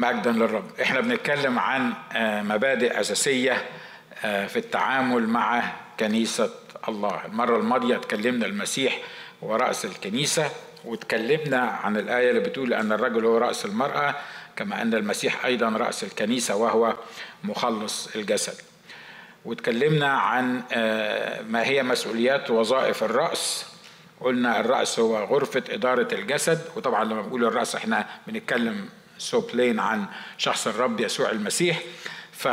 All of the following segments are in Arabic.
مجدا للرب. إحنا بنتكلم عن مبادئ أساسية في التعامل مع كنيسة الله. المرة الماضية اتكلمنا المسيح هو راس الكنيسة واتكلمنا عن الآية اللي بتقول أن الرجل هو رأس المرأة كما أن المسيح أيضا رأس الكنيسة وهو مخلص الجسد. واتكلمنا عن ما هي مسؤوليات وظائف الرأس. قلنا الرأس هو غرفة إدارة الجسد وطبعا لما بنقول الرأس إحنا بنتكلم سوبلين عن شخص الرب يسوع المسيح. ف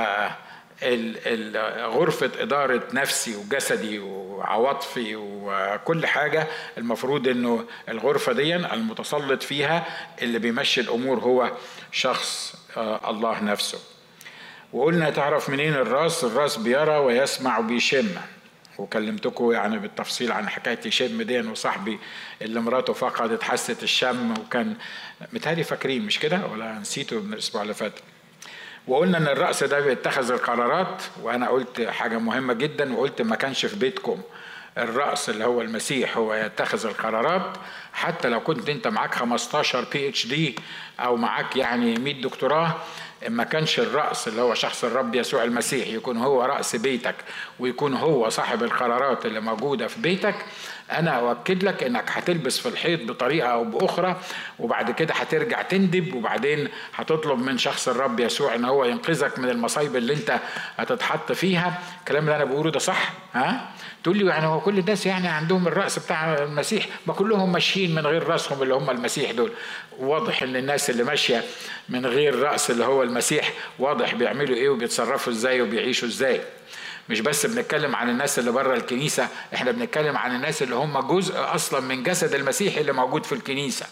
غرفة إدارة نفسي وجسدي وعواطفي وكل حاجة المفروض إنه الغرفة دي المتسلط فيها اللي بيمشي الأمور هو شخص الله نفسه. وقلنا تعرف منين الرأس؟ الرأس بيرى ويسمع وبيشم. وكلمتكم يعني بالتفصيل عن حكاية يشم دي وصاحبي اللي مراته فقدت حاسة الشم وكان متهيألي فاكرين مش كده؟ ولا نسيته من الأسبوع اللي فات؟ وقلنا إن الرأس ده بيتخذ القرارات وأنا قلت حاجة مهمة جدا وقلت ما كانش في بيتكم. الرأس اللي هو المسيح هو يتخذ القرارات. حتى لو كنت أنت معاك 15 بي اتش دي أو معاك يعني 100 دكتوراه ما كانش الرأس اللي هو شخص الرب يسوع المسيح يكون هو رأس بيتك ويكون هو صاحب القرارات اللي موجودة في بيتك أنا أؤكد لك إنك هتلبس في الحيط بطريقة أو بأخرى وبعد كده هترجع تندب وبعدين هتطلب من شخص الرب يسوع إن هو ينقذك من المصايب اللي أنت هتتحط فيها. الكلام اللي أنا بقوله ده صح؟ ها؟ تقول لي يعني هو كل الناس يعني عندهم الرأس بتاع المسيح ما كلهم ماشيين من غير رأسهم اللي هم المسيح دول. واضح إن الناس اللي ماشية من غير رأس اللي هو المسيح واضح بيعملوا إيه وبيتصرفوا إزاي وبيعيشوا إزاي. مش بس بنتكلم عن الناس اللي بره الكنيسة إحنا بنتكلم عن الناس اللي هم جزء أصلا من جسد المسيح اللي موجود في الكنيسة.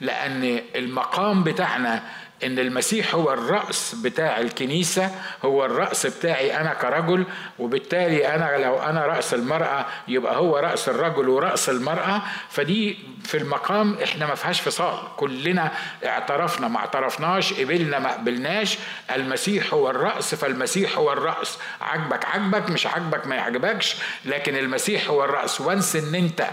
لأن المقام بتاعنا إن المسيح هو الرأس بتاع الكنيسة هو الرأس بتاعي أنا كرجل وبالتالي أنا لو أنا رأس المرأة يبقى هو رأس الرجل ورأس المرأة. فدي في المقام إحنا ما فيهاش فصال. كلنا اعترفنا ما اعترفناش قبلنا ما قبلناش. المسيح هو الرأس فالمسيح هو الرأس. عجبك عجبك مش عجبك ما يعجبكش لكن المسيح هو الرأس. وانس إن أنت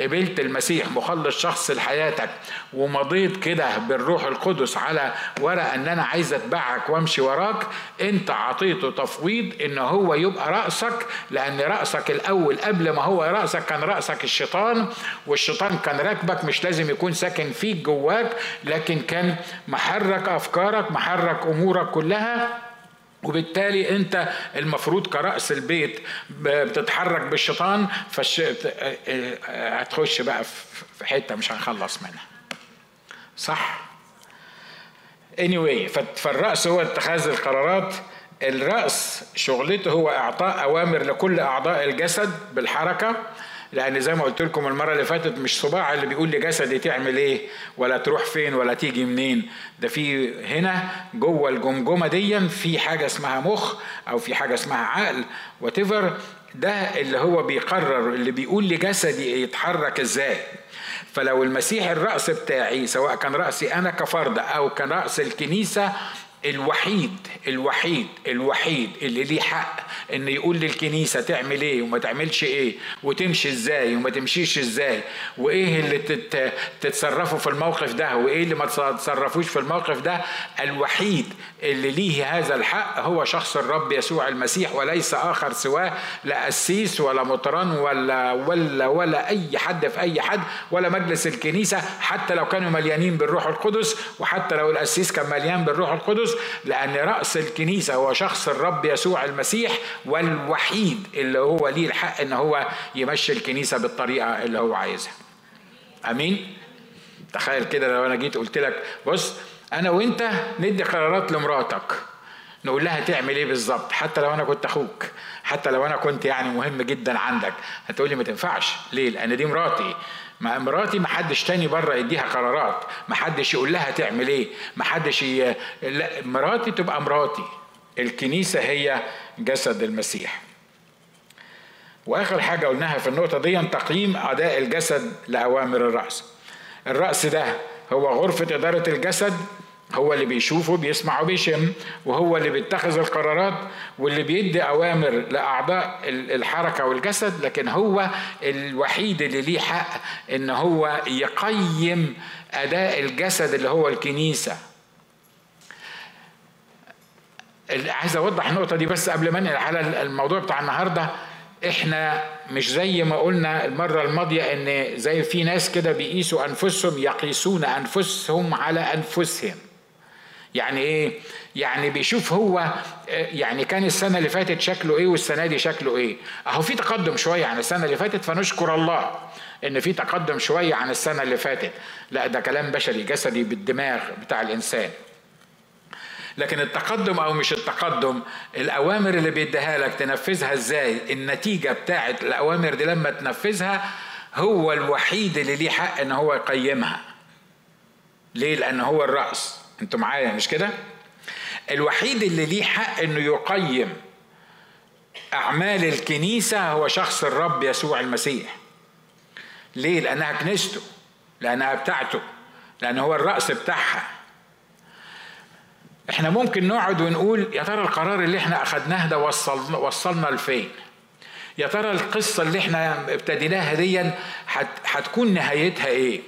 قبلت المسيح مخلص شخص لحياتك ومضيت كده بالروح القدس على ورقه ان أنا عايز اتبعك وامشي وراك انت عطيته تفويض ان هو يبقى رأسك لأن رأسك الأول قبل ما هو رأسك كان رأسك الشيطان والشيطان كان راكبك مش لازم يكون ساكن فيك جواك لكن كان محرك أفكارك محرك أمورك كلها. وبالتالي انت المفروض كرأس البيت بتتحرك بالشيطان فالش... هتخش بقى في حتة مش هنخلص منها. صح؟ Anyway فالرأس هو اتخاذ القرارات. الرأس شغلته هو إعطاء أوامر لكل أعضاء الجسد بالحركة. لأن زي ما قلت لكم المرة اللي فاتت مش صباع اللي بيقول لجسدي تعمل إيه ولا تروح فين ولا تيجي منين. ده في هنا جوه الجمجمة دي في حاجة اسمها مخ أو في حاجة اسمها عقل واتيفر ده اللي هو بيقرر اللي بيقول لجسدي يتحرك إزاي. فلو المسيح الرأس بتاعي سواء كان رأسي أنا كفرد أو كان رأس الكنيسة الوحيد الوحيد الوحيد اللي ليه حق إن يقول للكنيسة تعمل إيه وما تعملش إيه وتمشي إزاي وما تمشيش إزاي وإيه اللي تت تتصرفوا في الموقف ده وإيه اللي ما تتصرفوش في الموقف ده. الوحيد اللي ليه هذا الحق هو شخص الرب يسوع المسيح وليس آخر سواه لا قسيس ولا مطران ولا ولا ولا أي حد في أي حد ولا مجلس الكنيسة حتى لو كانوا مليانين بالروح القدس وحتى لو القسيس كان مليان بالروح القدس لأن رأس الكنيسة هو شخص الرب يسوع المسيح والوحيد اللي هو ليه الحق إن هو يمشي الكنيسة بالطريقة اللي هو عايزها. أمين؟ تخيل كده لو أنا جيت قلت لك بص أنا وأنت ندي قرارات لمراتك. نقول لها تعمل إيه بالظبط حتى لو أنا كنت أخوك حتى لو أنا كنت يعني مهم جدا عندك هتقولي ما تنفعش ليه لأن دي مراتي ما مراتي ما حدش تاني بره يديها قرارات. ما حدش يقول لها تعمل إيه. ما حدش ي... لا مراتي تبقى مراتي. الكنيسة هي جسد المسيح. وآخر حاجة قلناها في النقطة دي تقييم أداء الجسد لأوامر الرأس. الرأس ده هو غرفة إدارة الجسد هو اللي بيشوفه بيسمع وبيشم وهو اللي بيتخذ القرارات واللي بيدي أوامر لأعضاء الحركة والجسد لكن هو الوحيد اللي ليه حق إن هو يقيم أداء الجسد اللي هو الكنيسة. عايز أوضح النقطة دي بس قبل ما أنقل على الموضوع بتاع النهارده. إحنا مش زي ما قلنا المرة الماضية إن زي في ناس كده بيقيسوا أنفسهم يقيسون أنفسهم على أنفسهم. يعني إيه؟ يعني بيشوف هو يعني كان السنة اللي فاتت شكله إيه والسنة دي شكله إيه؟ أهو في تقدم شوية عن السنة اللي فاتت فنشكر الله إن في تقدم شوية عن السنة اللي فاتت. لا ده كلام بشري جسدي بالدماغ بتاع الإنسان. لكن التقدم أو مش التقدم الأوامر اللي بيديها لك تنفذها إزاي؟ النتيجة بتاعت الأوامر دي لما تنفذها هو الوحيد اللي ليه حق إن هو يقيمها. ليه؟ لأن هو الرأس. أنتوا معايا مش كده؟ الوحيد اللي ليه حق إنه يقيم أعمال الكنيسة هو شخص الرب يسوع المسيح. ليه؟ لأنها كنيسته لأنها بتاعته لأن هو الرأس بتاعها. إحنا ممكن نقعد ونقول يا ترى القرار اللي إحنا أخدناه ده وصلنا وصلنا لفين؟ يا ترى القصة اللي إحنا ابتديناها دي هتكون نهايتها إيه؟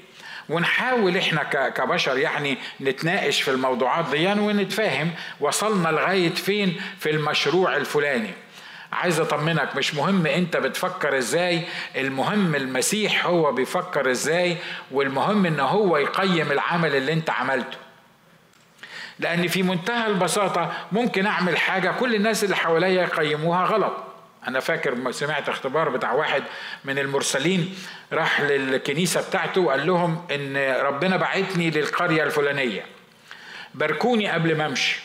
ونحاول إحنا كبشر يعني نتناقش في الموضوعات دي ونتفاهم وصلنا لغاية فين في المشروع الفلاني. عايز أطمنك مش مهم أنت بتفكر إزاي المهم المسيح هو بيفكر إزاي والمهم إن هو يقيم العمل اللي أنت عملته. لأن في منتهى البساطة ممكن أعمل حاجة كل الناس اللي حواليا يقيموها غلط. أنا فاكر سمعت اختبار بتاع واحد من المرسلين راح للكنيسة بتاعته وقال لهم إن ربنا بعتني للقرية الفلانية. باركوني قبل ما أمشي.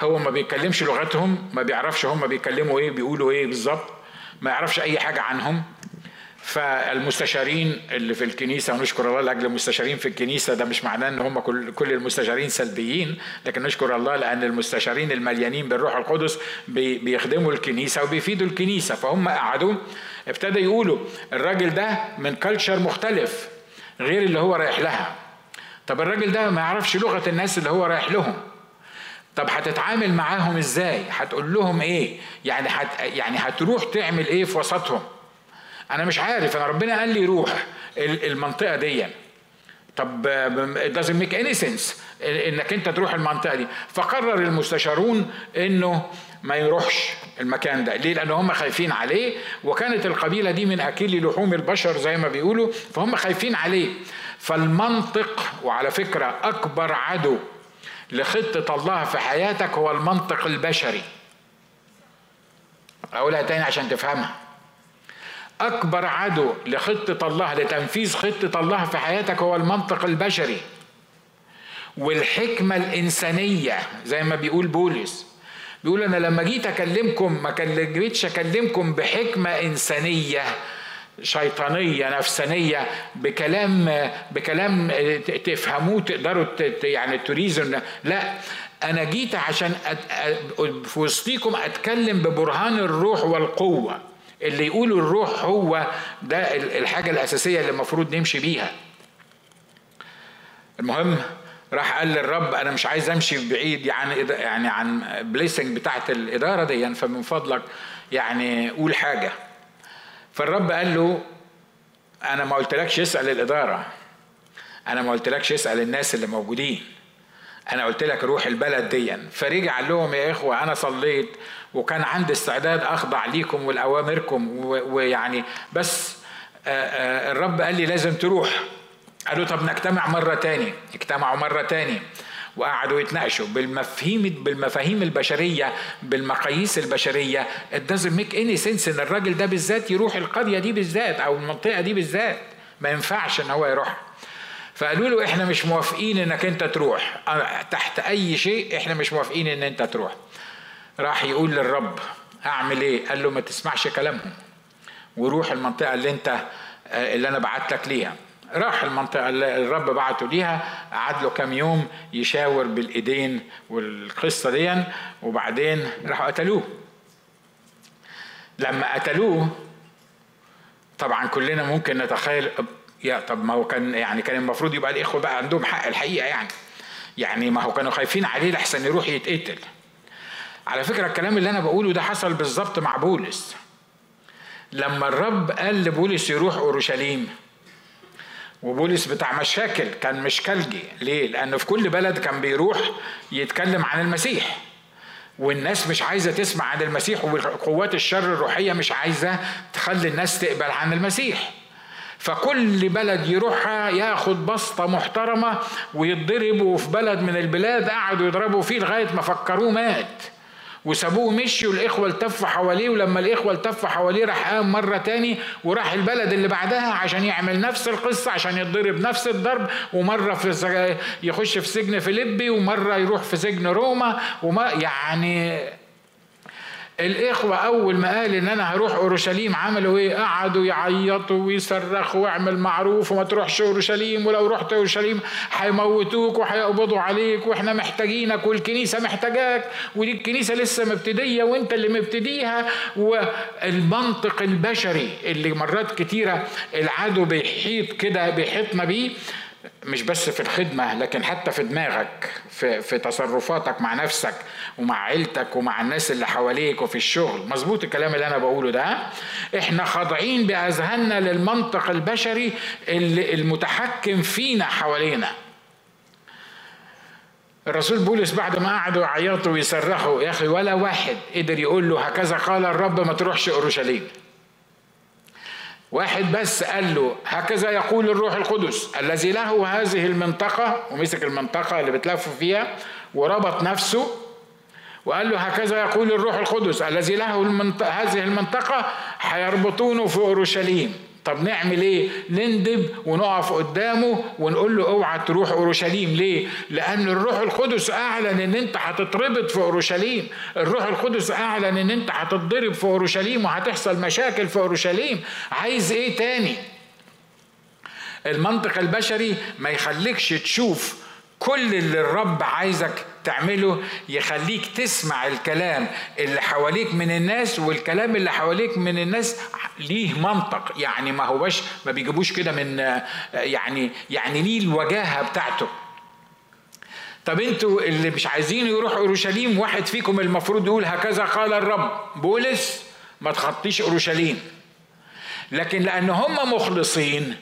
هو ما بيتكلمش لغتهم ما بيعرفش هم بيتكلموا إيه بيقولوا إيه بالظبط ما يعرفش أي حاجة عنهم. فالمستشارين اللي في الكنيسة ونشكر الله لأجل المستشارين في الكنيسة ده مش معناه إن هم كل كل المستشارين سلبيين لكن نشكر الله لأن المستشارين المليانين بالروح القدس بيخدموا الكنيسة وبيفيدوا الكنيسة. فهم قعدوا ابتدى يقولوا الراجل ده من كلتشر مختلف غير اللي هو رايح لها. طب الراجل ده ما يعرفش لغة الناس اللي هو رايح لهم. طب هتتعامل معاهم إزاي؟ هتقول لهم إيه؟ يعني هت يعني هتروح تعمل إيه في وسطهم؟ أنا مش عارف انا ربنا قال لي روح المنطقة دي. طب it doesn't make any sense انك انت تروح المنطقة دي. فقرر المستشارون انه ما يروحش المكان ده. ليه؟ لأن هم خايفين عليه. وكانت القبيلة دي من اكل لحوم البشر زي ما بيقولوا فهم خايفين عليه. فالمنطق وعلى فكرة أكبر عدو لخطة الله في حياتك هو المنطق البشري. أقولها تاني عشان تفهمها. أكبر عدو لخطة الله لتنفيذ خطة الله في حياتك هو المنطق البشري. والحكمة الإنسانية زي ما بيقول بولس. بيقول أنا لما جيت أكلمكم ما جيتش أكلمكم بحكمة إنسانية شيطانية نفسانية بكلام بكلام تفهموه تقدروا يعني تريزن لا أنا جيت عشان في وسطيكم أتكلم ببرهان الروح والقوة. اللي يقولوا الروح هو ده الحاجة الأساسية اللي المفروض نمشي بيها. المهم راح قال للرب أنا مش عايز أمشي بعيد يعني يعني عن بليسنج بتاعت الإدارة دي فمن فضلك يعني قول حاجة. فالرب قال له أنا ما قلتلكش اسأل الإدارة أنا ما قلتلكش اسأل الناس اللي موجودين أنا قلت لك روح البلد دي. فرجع لهم يا إخوة أنا صليت وكان عندي استعداد أخضع ليكم ولأوامركم ويعني بس الرب قال لي لازم تروح. قالوا طب نجتمع مرة تاني. اجتمعوا مرة تاني وقعدوا يتناقشوا بالمفاهيم بالمفاهيم البشرية بالمقاييس البشرية. It doesn't make any sense إن الراجل ده بالذات يروح القرية دي بالذات أو المنطقة دي بالذات. ما ينفعش إن هو يروح. فقالوا له إحنا مش موافقين إنك أنت تروح. تحت أي شيء إحنا مش موافقين إن أنت تروح. راح يقول للرب أعمل إيه؟ قال له ما تسمعش كلامهم. وروح المنطقة اللي أنت اللي أنا بعت لك ليها. راح المنطقة اللي الرب بعته ليها قعد له كام يوم يشاور بالإيدين والقصة دي وبعدين راحوا قتلوه. لما قتلوه طبعا كلنا ممكن نتخيل يا طب ما هو كان يعني كان المفروض يبقى الإخوة بقى عندهم حق الحقيقة يعني. يعني ما هو كانوا خايفين عليه لحسن يروح يتقتل. على فكرة الكلام اللي أنا بقوله ده حصل بالظبط مع بولس. لما الرب قال لبولس يروح أورشليم وبولس بتاع مشاكل كان مشكلجي ليه؟ لأنه في كل بلد كان بيروح يتكلم عن المسيح. والناس مش عايزة تسمع عن المسيح وقوات الشر الروحية مش عايزة تخلي الناس تقبل عن المسيح. فكل بلد يروحها ياخد بسطة محترمة ويتضرب وفي بلد من البلاد قعدوا يضربوا فيه لغاية ما فكروه مات. وسابوه مشي والاخوه التفوا حواليه ولما الإخوة التفوا حواليه راح قام مرة تاني وراح البلد اللي بعدها عشان يعمل نفس القصة عشان يتضرب نفس الضرب ومرة في يخش في سجن فيليبي ومرة يروح في سجن روما وما يعني الإخوة أول ما قال إن أنا هروح أورشليم عملوا إيه؟ قعدوا يعيطوا ويصرخوا واعمل معروف وما تروحش أورشليم ولو رحت أورشليم هيموتوك وهيقبضوا عليك وإحنا محتاجينك والكنيسة محتاجاك ودي الكنيسة لسه مبتدية وإنت اللي مبتديها. والمنطق البشري اللي مرات كتيرة العدو بيحيط كده بيحيطنا بيه مش بس في الخدمة لكن حتى في دماغك في, في تصرفاتك مع نفسك ومع عيلتك ومع الناس اللي حواليك وفي الشغل. مظبوط الكلام اللي أنا بقوله ده. إحنا خاضعين بأذهاننا للمنطق البشري اللي المتحكم فينا حوالينا. الرسول بولس بعد ما قعدوا يعيطوا ويصرخوا يا أخي ولا واحد قدر يقول له هكذا قال الرب ما تروحش أورشليم. واحد بس قال له هكذا يقول الروح القدس الذي له هذه المنطقة ومسك المنطقة اللي بتلف فيها وربط نفسه وقال له هكذا يقول الروح القدس الذي له المنطقة هذه المنطقة هيربطونه في أورشليم. طب نعمل إيه؟ نندب ونقف قدامه ونقول له اوعى تروح اورشليم. ليه؟ لأن الروح القدس أعلن إن أنت هتتربط في أورشليم. الروح القدس أعلن إن أنت هتتضرب في أورشليم وهتحصل مشاكل في أورشليم. عايز إيه تاني؟ المنطق البشري ما يخليكش تشوف كل اللي الرب عايزك تعمله يخليك تسمع الكلام اللي حواليك من الناس والكلام اللي حواليك من الناس ليه منطق. يعني ما هوش ما بيجيبوش كده من يعني يعني ليه الوجاهة بتاعته. طب أنتوا اللي مش عايزين يروحوا أورشليم واحد فيكم المفروض يقول هكذا قال الرب. بولس ما تخطيش أورشليم. لكن لأن هم مخلصين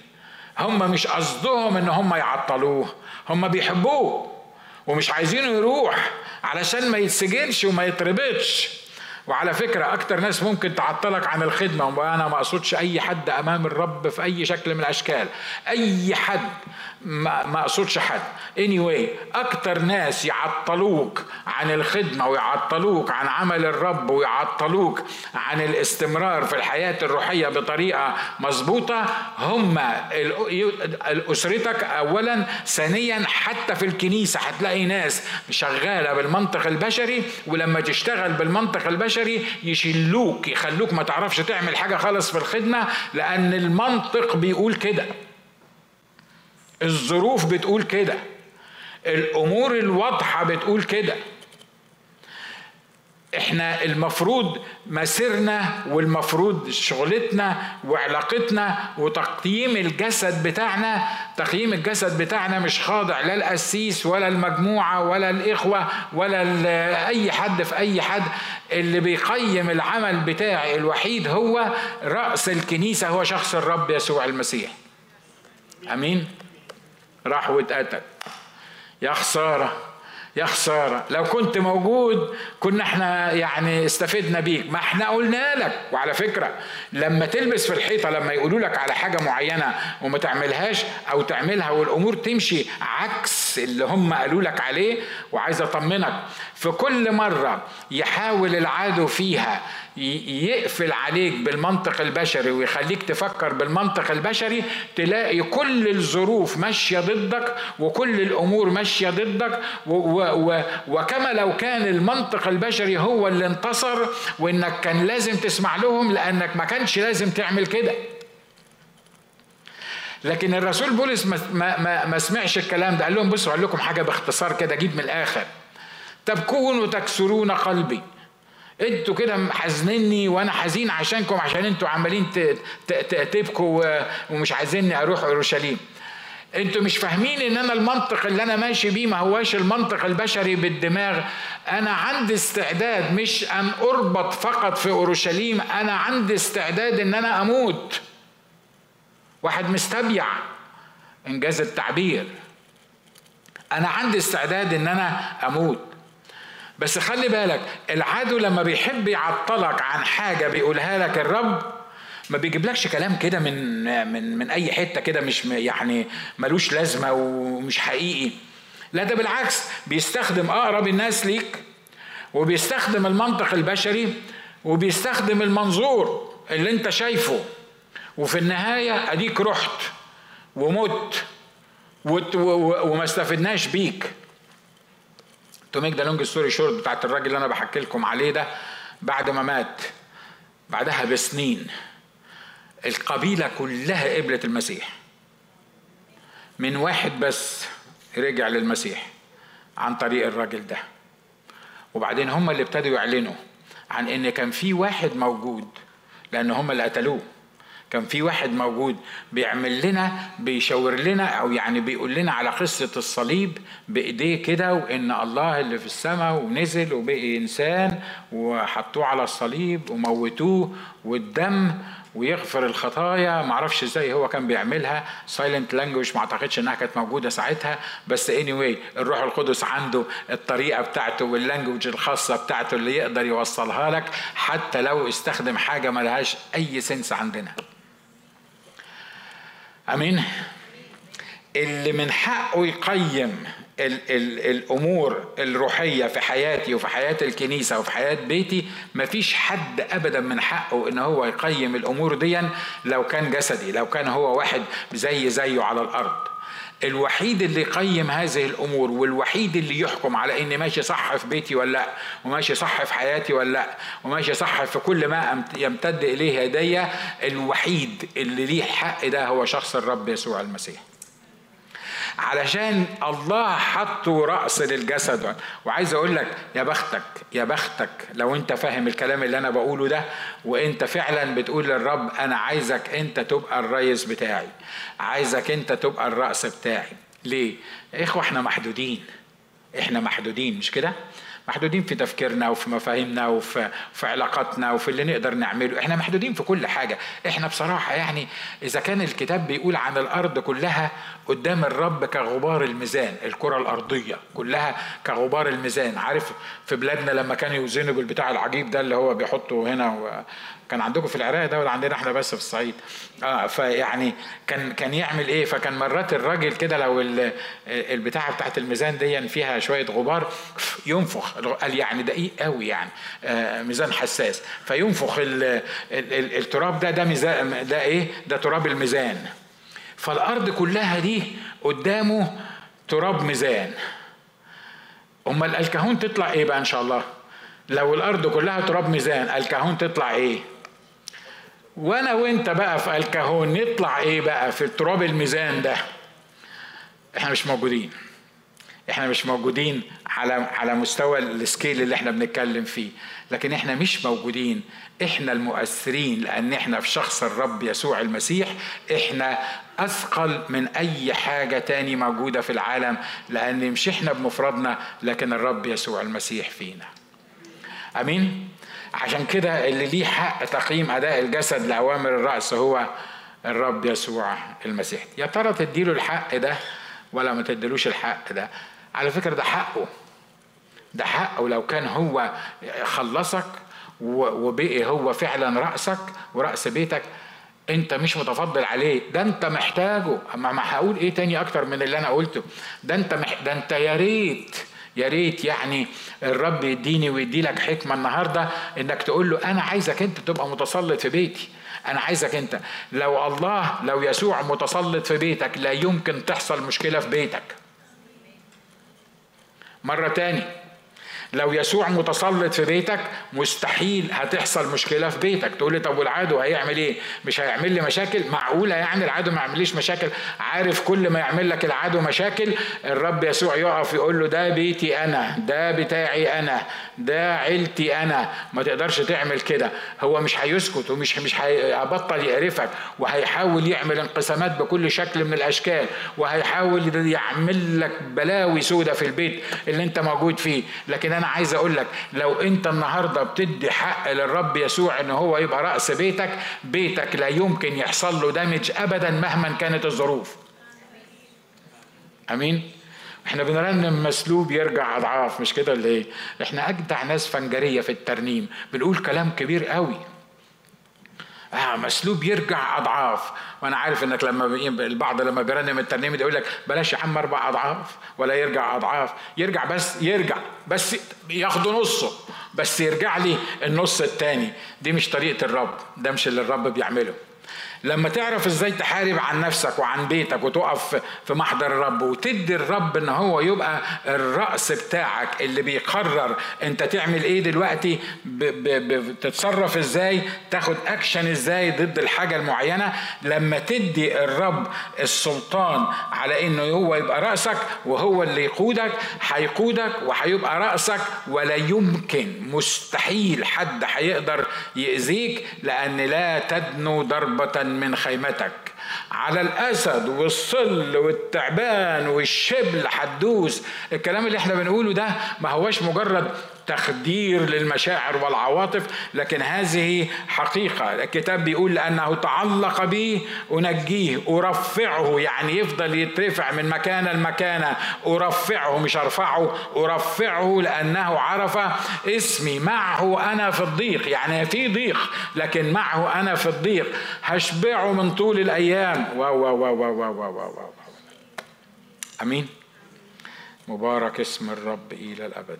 هم مش قصدهم إن هم يعطلوه هم بيحبوه. ومش عايزينه يروح علشان ما يتسجنش وما يتربطش. وعلى فكرة أكتر ناس ممكن تعطلك عن الخدمة وأنا ما أقصدش أي حد أمام الرب في أي شكل من الأشكال. أي حد ما, أقصدش حد. Anyway أكتر ناس يعطلوك عن الخدمة ويعطلوك عن عمل الرب ويعطلوك عن الاستمرار في الحياة الروحية بطريقة مظبوطة هم أسرتك أولا ثانيا حتى في الكنيسة هتلاقي ناس شغالة بالمنطق البشري ولما تشتغل بالمنطق البشري يشلوك يخلوك ما تعرفش تعمل حاجة خالص في الخدمة لأن المنطق بيقول كده. الظروف بتقول كده. الأمور الواضحة بتقول كده. إحنا المفروض مسيرنا والمفروض شغلتنا وعلاقتنا وتقييم الجسد بتاعنا تقييم الجسد بتاعنا مش خاضع لا القسيس ولا المجموعة ولا الإخوة ولا أي حد في أي حد. اللي بيقيم العمل بتاعي الوحيد هو رأس الكنيسة هو شخص الرب يسوع المسيح. أمين؟ راح واتقتل. يا خسارة يا خسارة. لو كنت موجود كنا إحنا يعني استفدنا بيك. ما إحنا قلنا لك. وعلى فكرة لما تلبس في الحيطة لما يقولوا لك على حاجة معينة وما تعملهاش أو تعملها والأمور تمشي عكس اللي هم قالوا لك عليه وعايز أطمنك في كل مرة يحاول العدو فيها يقفل عليك بالمنطق البشري ويخليك تفكر بالمنطق البشري تلاقي كل الظروف ماشية ضدك وكل الأمور ماشية ضدك وكما لو كان المنطق البشري هو اللي انتصر وإنك كان لازم تسمع لهم لأنك ما كانش لازم تعمل كده. لكن الرسول بولس ما, ما, ما سمعش الكلام ده قال لهم بصوا أقول لكم حاجة باختصار كده أجيب من الآخر. تبكون وتكسرون قلبي. أنتوا كده حزنني وأنا حزين عشانكم عشان أنتوا عمالين تبكوا ومش عايزيني أروح اورشليم. أنتوا مش فاهمين ان أنا المنطق اللي أنا ماشي بيه ما هواش المنطق البشري بالدماغ. أنا عندي استعداد مش ان اربط فقط في اورشليم أنا عندي استعداد ان أنا أموت. واحد مستبيع انجاز التعبير. أنا عندي استعداد ان أنا أموت. بس خلي بالك العدو لما بيحب يعطلك عن حاجة بيقولها لك الرب ما بيجيبلكش كلام كده من من من أي حتة كده مش يعني ملوش لازمة ومش حقيقي. لا ده بالعكس بيستخدم أقرب الناس ليك وبيستخدم المنطق البشري وبيستخدم المنظور اللي أنت شايفه. وفي النهاية أديك رحت ومت وما استفدناش بيك. to make the long story short بتاعت الراجل اللي أنا بحكي لكم عليه ده بعد ما مات بعدها بسنين القبيلة كلها قبلت المسيح. من واحد بس رجع للمسيح عن طريق الراجل ده. وبعدين هم اللي ابتدوا يعلنوا عن إن كان في واحد موجود لأن هم اللي قتلوه. كان في واحد موجود بيعمل لنا بيشاور لنا أو يعني بيقول لنا على قصة الصليب بإيديه كده وإن الله اللي في السماء ونزل وبقي إنسان وحطوه على الصليب وموتوه والدم ويغفر الخطايا. معرفش إزاي هو كان بيعملها. silent language ما أعتقدش إنها كانت موجودة ساعتها. بس اني anyway الروح القدس عنده الطريقة بتاعته وال language الخاصة بتاعته اللي يقدر يوصلها لك حتى لو استخدم حاجة ملهاش أي sense عندنا. آمين. اللي من حقه يقيم ال ال الأمور الروحية في حياتي وفي حياة الكنيسة وفي حياة بيتي مفيش حد ابدا من حقه إن هو يقيم الأمور دي لو كان جسدي لو كان هو واحد زي زيه على الأرض. الوحيد اللي يقيم هذه الأمور والوحيد اللي يحكم على إني ماشي صح في بيتي ولا لأ وماشي صح في حياتي ولا لأ وماشي صح في كل ما يمتد إليه يدي الوحيد اللي ليه الحق ده هو شخص الرب يسوع المسيح. علشان الله حطه رأس للجسد وعايز أقول لك يا بختك يا بختك لو أنت فاهم الكلام اللي أنا بقوله ده وأنت فعلا بتقول للرب أنا عايزك أنت تبقى الرئيس بتاعي عايزك أنت تبقى الرأس بتاعي ليه؟ يا إخوة إحنا محدودين إحنا محدودين مش كده؟ محدودين في تفكيرنا وفي مفاهيمنا وفي في علاقاتنا وفي اللي نقدر نعمله. إحنا محدودين في كل حاجة. إحنا بصراحة يعني إذا كان الكتاب بيقول عن الأرض كلها قدام الرب كغبار الميزان الكرة الأرضية كلها كغبار الميزان. عارف في بلادنا لما كانوا يوزنوا بالبتاع العجيب ده اللي هو بيحطه هنا كان عندكم في العراق ده ولا عندنا إحنا بس في الصعيد؟ آه فيعني كان كان يعمل إيه؟ فكان مرات الراجل كده لو البتاعة بتاعت الميزان دي فيها شوية غبار ينفخ. قال يعني دقيق قوي يعني. آه ميزان حساس. فينفخ ال ال التراب ده ده ميزان ده إيه؟ ده تراب الميزان. فالأرض كلها دي قدامه تراب ميزان. أمال الكهون تطلع إيه بقى إن شاء الله؟ لو الأرض كلها تراب ميزان الكهون تطلع إيه؟ وأنا وانت بقى في الكهون نطلع إيه بقى في التراب الميزان ده؟ إحنا مش موجودين. إحنا مش موجودين على على مستوى السكيل اللي إحنا بنتكلم فيه. لكن إحنا مش موجودين. إحنا المؤثرين لأن إحنا في شخص الرب يسوع المسيح. إحنا أثقل من أي حاجة تاني موجودة في العالم لأن مش إحنا بمفردنا لكن الرب يسوع المسيح فينا. آمين؟ عشان كده اللي ليه حق تقييم أداء الجسد لأوامر الرأس هو الرب يسوع المسيح. يا ترى تديله الحق ده ولا ما تديلوش الحق ده؟ على فكرة ده حقه. ده حقه لو كان هو خلصك وبقي هو فعلا رأسك ورأس بيتك أنت مش متفضل عليه. ده أنت محتاجه. ما هقول إيه تاني أكتر من اللي أنا قلته. ده أنت مح... ده أنت يا ريت يا ريت يعني الرب يديني ويدي لك حكمة النهارده إنك تقول له أنا عايزك أنت تبقى متسلط في بيتي. أنا عايزك أنت. لو الله لو يسوع متسلط في بيتك لا يمكن تحصل مشكلة في بيتك. مرة تاني. لو يسوع متسلط في بيتك مستحيل هتحصل مشكلة في بيتك. تقول لي طب والعدو هيعمل إيه؟ مش هيعمل لي مشاكل؟ معقولة يعني العدو ما يعمليش مشاكل؟ عارف كل ما يعمل لك العدو مشاكل الرب يسوع يقف يقول له ده بيتي أنا ده بتاعي أنا ده عيلتي أنا. ما تقدرش تعمل كده. هو مش هيسكت ومش مش هيبطل يقرفك وهيحاول يعمل انقسامات بكل شكل من الأشكال وهيحاول يعمل لك بلاوي سودة في البيت اللي أنت موجود فيه. لكن أنا عايز أقول لك لو أنت النهارده بتدي حق للرب يسوع إن هو يبقى رأس بيتك بيتك لا يمكن يحصل له دامج ابدا مهما كانت الظروف. آمين؟ إحنا بنرنم مسلوب يرجع أضعاف مش كده اللي إيه؟ إحنا أجدع ناس فنجرية في الترنيم بنقول كلام كبير قوي. آه مسلوب يرجع أضعاف. وأنا عارف إنك لما البعض لما بيرنم الترنيم يقول لك بلاش يا عم أربع أضعاف ولا يرجع أضعاف يرجع بس يرجع بس ياخدوا نصه بس يرجع لي النص التاني. دي مش طريقة الرب ده مش اللي الرب بيعمله. لما تعرف إزاي تحارب عن نفسك وعن بيتك وتقف في محضر الرب وتدي الرب ان هو يبقى الرأس بتاعك اللي بيقرر انت تعمل إيه دلوقتي بتتصرف إزاي تاخد اكشن إزاي ضد الحاجة المعينة. لما تدي الرب السلطان على انه هو يبقى رأسك وهو اللي يقودك هيقودك وهيبقى رأسك ولا يمكن مستحيل حد هيقدر يأذيك لأن لا تدنو ضربة من خيمتك. على الأسد والصل والتعبان والشبل حدوس الكلام اللي إحنا بنقوله ده ما هوش مجرد تخدير للمشاعر والعواطف لكن هذه حقيقة. الكتاب بيقول لأنه تعلق بي أنجيه أرفعه يعني يفضل يترفع من مكان لمكان أرفعه مش أرفعه أرفعه لأنه عرف اسمي. معه أنا في الضيق يعني في ضيق لكن معه أنا في الضيق. هشبعه من طول الأيام. واو واو واو واو واو, واو, واو. أمين. مبارك اسم الرب إلى الأبد.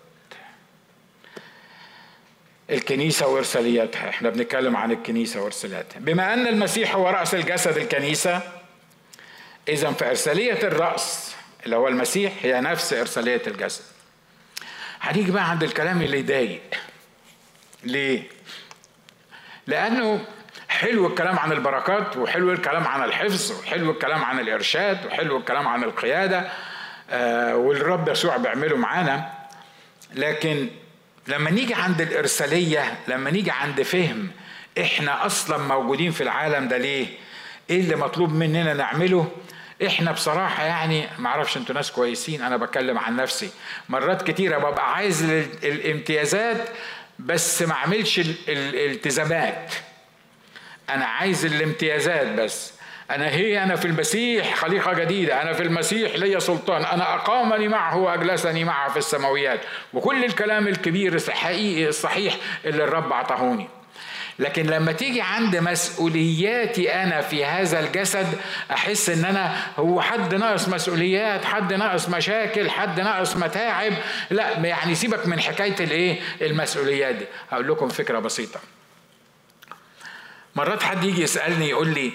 الكنيسة وإرسالياتها. إحنا بنتكلم عن الكنيسة وإرسالياتها. بما أن المسيح هو رأس الجسد الكنيسة إذا فإرسالية الرأس اللي هو المسيح هي نفس إرسالية الجسد. هنيجي بقى عند الكلام اللي يضايق. ليه؟ لأنه حلو الكلام عن البركات وحلو الكلام عن الحفظ وحلو الكلام عن الإرشاد وحلو الكلام عن القيادة آه والرب يسوع بيعمله معانا. لكن لما نيجي عند الإرسالية لما نيجي عند فهم إحنا أصلا موجودين في العالم ده ليه؟ إيه اللي مطلوب مننا نعمله؟ إحنا بصراحة يعني ما أعرفش أنتوا ناس كويسين أنا بتكلم عن نفسي. مرات كتيرة ببقى عايز الامتيازات بس ما أعملش الالتزامات أنا عايز الامتيازات بس. أنا هي أنا في المسيح خليقة جديدة. أنا في المسيح لي سلطان. أنا أقامني معه وأجلسني معه في السماويات. وكل الكلام الكبير الحقيقي الصحيح اللي الرب أعطاهوني. لكن لما تيجي عند مسؤولياتي أنا في هذا الجسد أحس إن أنا هو حد ناقص مسؤوليات حد ناقص مشاكل حد ناقص متاعب. لا يعني سيبك من حكاية الإيه؟ المسؤوليات دي. هقول لكم فكرة بسيطة. مرات حد يجي يسألني يقول لي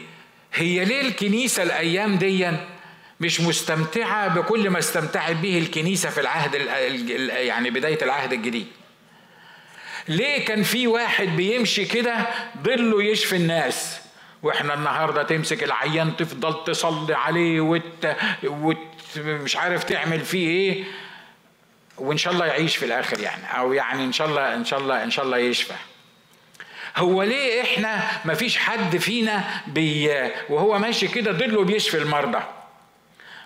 هي ليه الكنيسة الأيام دي مش مستمتعة بكل ما استمتعت به الكنيسة في العهد يعني بداية العهد الجديد؟ ليه كان في واحد بيمشي كده ظله يشفي الناس؟ وإحنا النهارده تمسك العيان تفضل تصلي عليه وت... وت... مش عارف تعمل فيه إيه وإن شاء الله يعيش في الآخر يعني أو يعني إن شاء الله إن شاء الله إن شاء الله يشفى. هو ليه إحنا مفيش حد فينا بي وهو ماشي كده ضله بيشفي المرضى.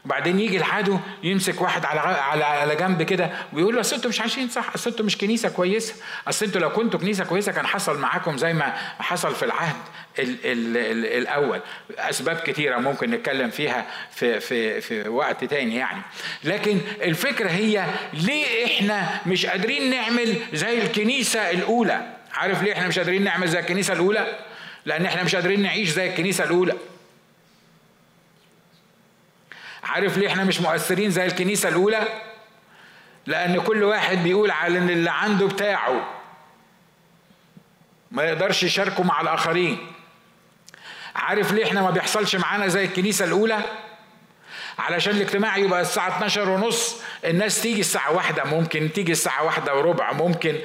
وبعدين يجي العدو يمسك واحد على على على جنب كده ويقول له أصل أنتوا مش عايشين صح أصل أنتوا مش كنيسة كويسة أصل أنتوا لو كنتوا كنيسة كويسة كان حصل معاكم زي ما حصل في العهد ال ال ال الأول. أسباب كثيره ممكن نتكلم فيها في في في وقت تاني يعني. لكن الفكرة هي ليه إحنا مش قادرين نعمل زي الكنيسة الأولى؟ عارف ليه إحنا مش قادرين نعمل زي الكنيسة الأولى؟ لأن إحنا مش قادرين نعيش زي الكنيسة الأولى. عارف ليه إحنا مش مؤثرين زي الكنيسة الأولى؟ لأن كل واحد بيقول على ان اللي عنده بتاعه. ما يقدرش يشاركه مع الآخرين. عارف ليه إحنا ما بيحصلش معانا زي الكنيسة الأولى؟ علشان الاجتماع يبقى الساعة 12 ونص الناس تيجي الساعة واحدة ممكن تيجي الساعة واحدة وربع ممكن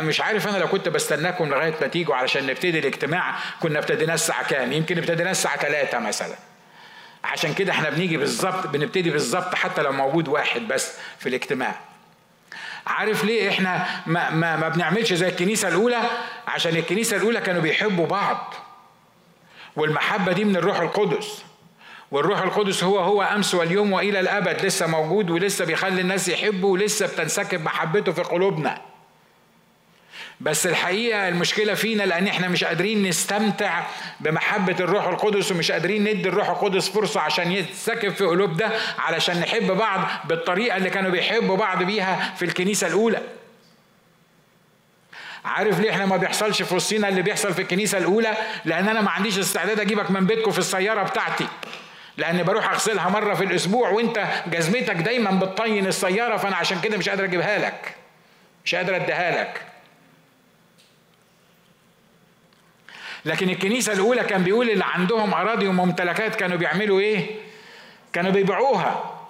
مش عارف أنا لو كنت بستناكم لغاية ما تيجوا علشان نبتدي الاجتماع كنا ابتديناه الساعة كام؟ يمكن ابتديناه الساعة 3 مثلا. عشان كده إحنا بنيجي بالظبط بنبتدي بالظبط حتى لو موجود واحد بس في الاجتماع. عارف ليه إحنا ما, ما, ما بنعملش زي الكنيسة الأولى؟ عشان الكنيسة الأولى كانوا بيحبوا بعض. والمحبة دي من الروح القدس. والروح القدس هو هو أمس واليوم وإلى الأبد لسه موجود ولسه بيخلي الناس يحبوا ولسه بتنسكب محبته في قلوبنا. بس الحقيقة المشكلة فينا لأن إحنا مش قادرين نستمتع بمحبة الروح القدس ومش قادرين ندي الروح القدس فرصة عشان يتسكب في قلوبنا علشان نحب بعض بالطريقة اللي كانوا بيحبوا بعض بيها في الكنيسة الأولى. عارف ليه إحنا ما بيحصلش في وسطينا اللي بيحصل في الكنيسة الأولى؟ لأن أنا ما عنديش استعداد أجيبك من بيتكم في السيارة بتاعتي. لأن بروح أغسلها مرة في الأسبوع وأنت جزمتك دايما بتطين السيارة فأنا عشان كده مش قادر أجيبها لك. مش قادر أديها لك. لكن الكنيسة الأولى كان بيقول اللي عندهم أراضي وممتلكات كانوا بيعملوا إيه؟ كانوا بيبيعوها.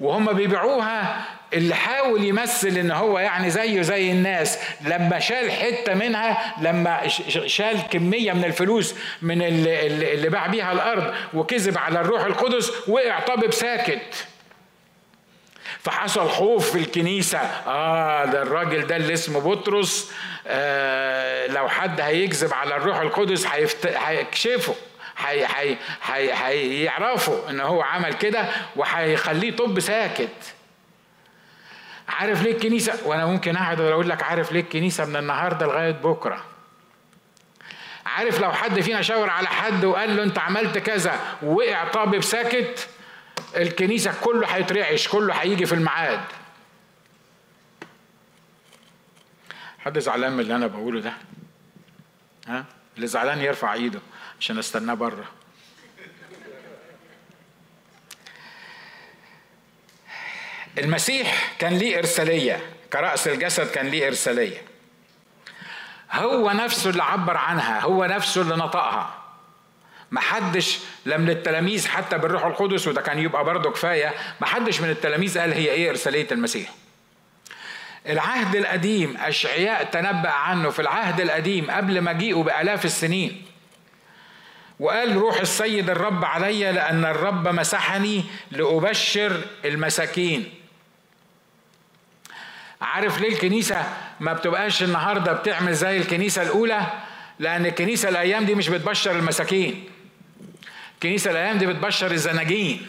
وهم بيبيعوها اللي حاول يمثل إن هو يعني زيه زي الناس لما شال حتة منها لما شال كمية من الفلوس من اللي, اللي باع بيها الأرض وكذب على الروح القدس وقع طبيب ساكت. فحصل خوف في الكنيسة. آه ده الراجل ده اللي اسمه بطرس آه لو حد هيكذب على الروح القدس هيكشفه هيعرفوا إن هو عمل كده وهيخليه طب ساكت. عارف ليه الكنيسة؟ وأنا ممكن أقعد أقول لك عارف ليه الكنيسة من النهاردة لغاية بكرة. عارف لو حد فينا شاور على حد وقال له أنت عملت كذا ووقع طابب ساكت الكنيسة كله هيترعش كله هيجي في الميعاد. حد زعلان من اللي أنا بقوله ده؟ ها؟ اللي زعلان يرفع إيده عشان أستناه بره. المسيح كان ليه إرسالية. كرأس الجسد كان ليه إرسالية. هو نفسه اللي عبر عنها. هو نفسه اللي نطقها. محدش لا من التلاميذ حتى بالروح القدس وده كان يبقى برضه كفاية. محدش من التلاميذ قال هي إيه إرسالية المسيح. العهد القديم أشعياء تنبأ عنه في العهد القديم قبل مجيئه بآلاف السنين. وقال روح السيد الرب علي لأن الرب مسحني لأبشر المساكين. عارف ليه الكنيسة ما بتبقاش النهاردة بتعمل زي الكنيسة الأولى؟ لأن الكنيسة الأيام دي مش بتبشر المساكين. الكنيسة الأيام دي بتبشر الزناجين.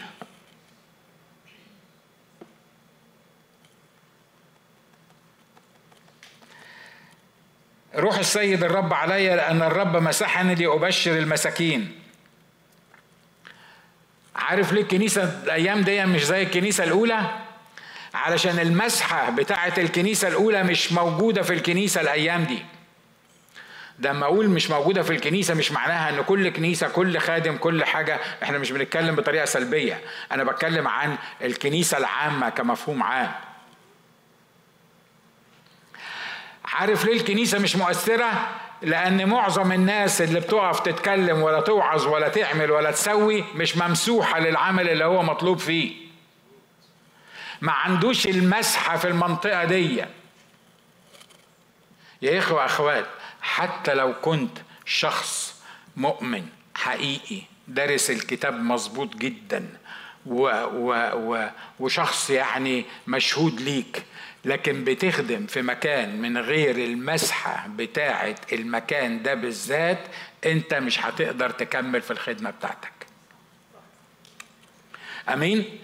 روح السيد الرب علي لأن الرب مسحني لأبشر المساكين. عارف ليه الكنيسة الأيام دي مش زي الكنيسة الأولى؟ علشان المسحة بتاعة الكنيسة الأولى مش موجودة في الكنيسة الأيام دي. ده لما أقول مش موجودة في الكنيسة مش معناها إن كل كنيسة كل خادم كل حاجة إحنا مش بنتكلم بطريقة سلبية. أنا بتكلم عن الكنيسة العامة كمفهوم عام. عارف ليه الكنيسة مش مؤثرة؟ لأن معظم الناس اللي بتقف تتكلم ولا توعظ ولا تعمل ولا تسوي مش ممسوحة للعمل اللي هو مطلوب فيه. ما عندوش المسحة في المنطقة دي. يا إخوة اخوات حتى لو كنت شخص مؤمن حقيقي دارس الكتاب مظبوط جدا و و و وشخص يعني مشهود ليك لكن بتخدم في مكان من غير المسحة بتاعة المكان ده بالذات أنت مش هتقدر تكمل في الخدمة بتاعتك. أمين؟